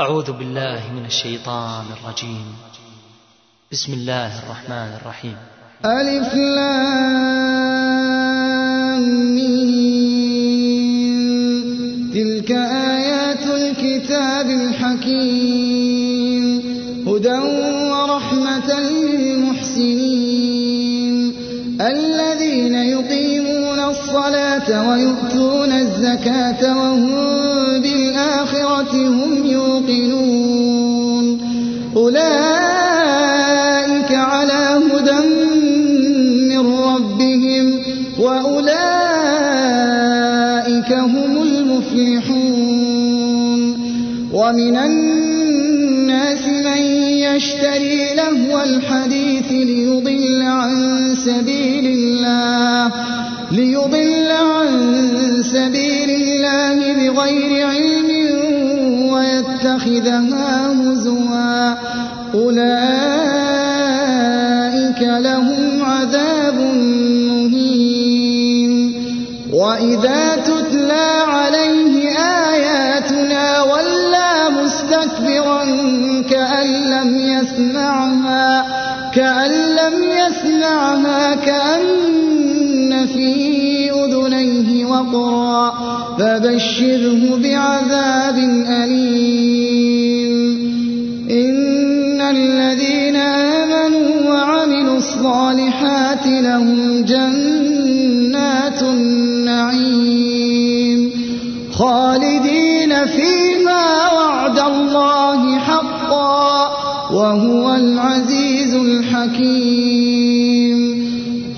أعوذ بالله من الشيطان الرجيم. بسم الله الرحمن الرحيم. ألف لام ميم. تلك آيات الكتاب الحكيم. هدى ورحمة للمحسنين. الذين يقيمون الصلاة ويؤتون الزكاة وهم بالآخرة هم وأولئك هم المفلحون. ومن الناس من يشتري لهو الحديث ليضل عن سبيل الله ليضل عن سبيل الله بغير علم ويتخذها هزوا. أولئك لهم عذاب مهين. وإذا يسمعها كأن في أذنيه وقرا فبشره بعذاب أليم إن الذين آمنوا وعملوا الصالحات لهم جنات النعيم خالدين فيها وعد الله حقا وهو العزيز الحكيم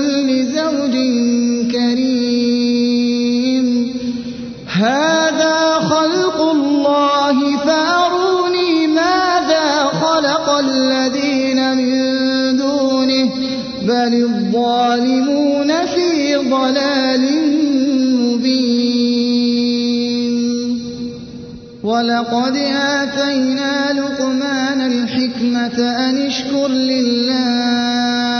كل زوج كريم. هذا خلق الله فأروني ماذا خلق الذين من دونه؟ بل الظالمون في ضلال مبين. ولقد آتينا لقمان الحكمة أن اشكر لله.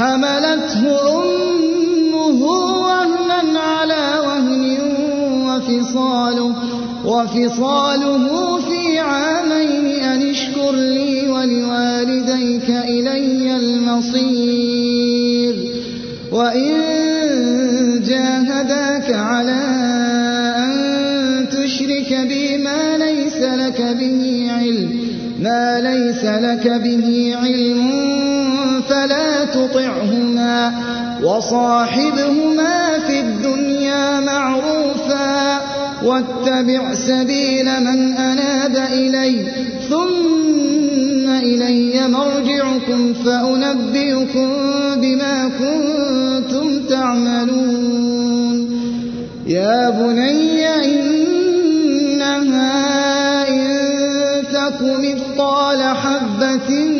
حملته أمه وهنا على وهن وفصاله وفصاله في عامين أن اشكر لي ولوالديك إلي المصير. وإن جاهداك على أن تشرك بي ما ليس لك به علم ما ليس لك به علم فلا تطعهما وصاحبهما في الدنيا معروفا واتبع سبيل من أناب إلي ثم إلي مرجعكم فأنبئكم بما كنتم تعملون. يا بني إنها إن تك مثقال حبة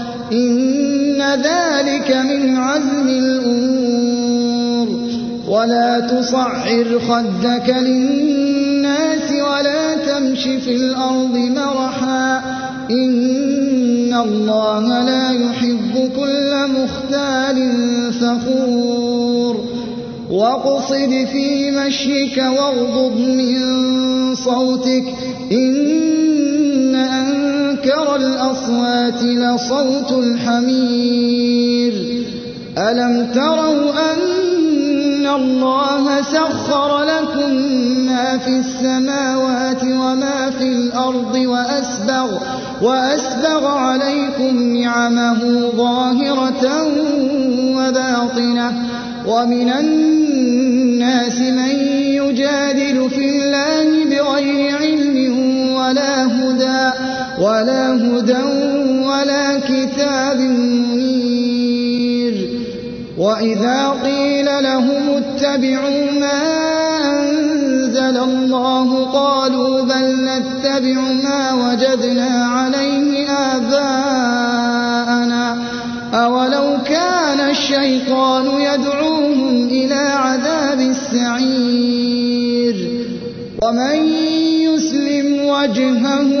إن ذلك من عزم الأمور. ولا تصعر خدك للناس ولا تمش في الأرض مرحا. إن الله لا يحب كل مختال فخور. واقصد في مشيك واغضض من صوتك. إن أنكر الأصوات لصوت الحمير. ألم تروا أن الله سخر لكم ما في السماوات وما في الأرض وأسبغ, وأسبغ عليكم نعمه ظاهرة وباطنة. ومن الناس من يجادل ولا هدى ولا كتاب منير. وإذا قيل لهم اتبعوا ما أنزل الله قالوا بل نتبع ما وجدنا عليه آباءنا. أولو كان الشيطان يدعوهم إلى عذاب السعير. ومن يسلم وجهه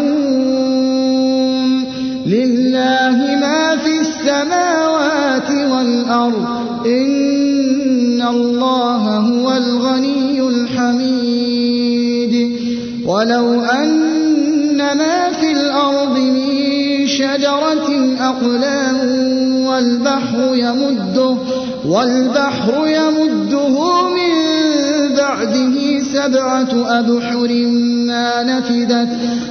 السماوات والأرض. إن الله هو الغني الحميد. ولو أن ما في الأرض من شجرة أقلام والبحر يمده والبحر يمده من بعده سبعة أبحر ما نفدت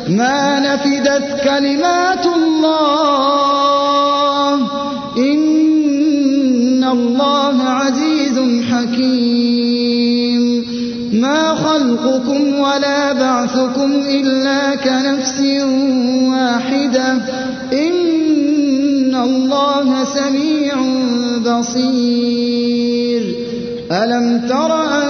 ما نفدت كلمات الله. الله عزيز حكيم. ما خلقكم ولا بعثكم إلا كنفس واحدة. إن الله سميع بصير. ألم تر أن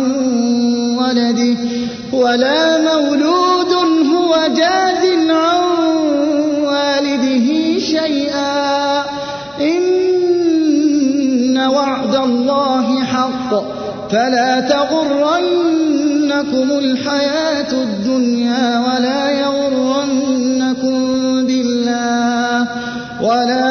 ولده ولا مولود هو جاز عن والده شيئا. إن وعد الله حق. فلا تغرنكم الحياة الدنيا ولا يغرنكم بالله ولا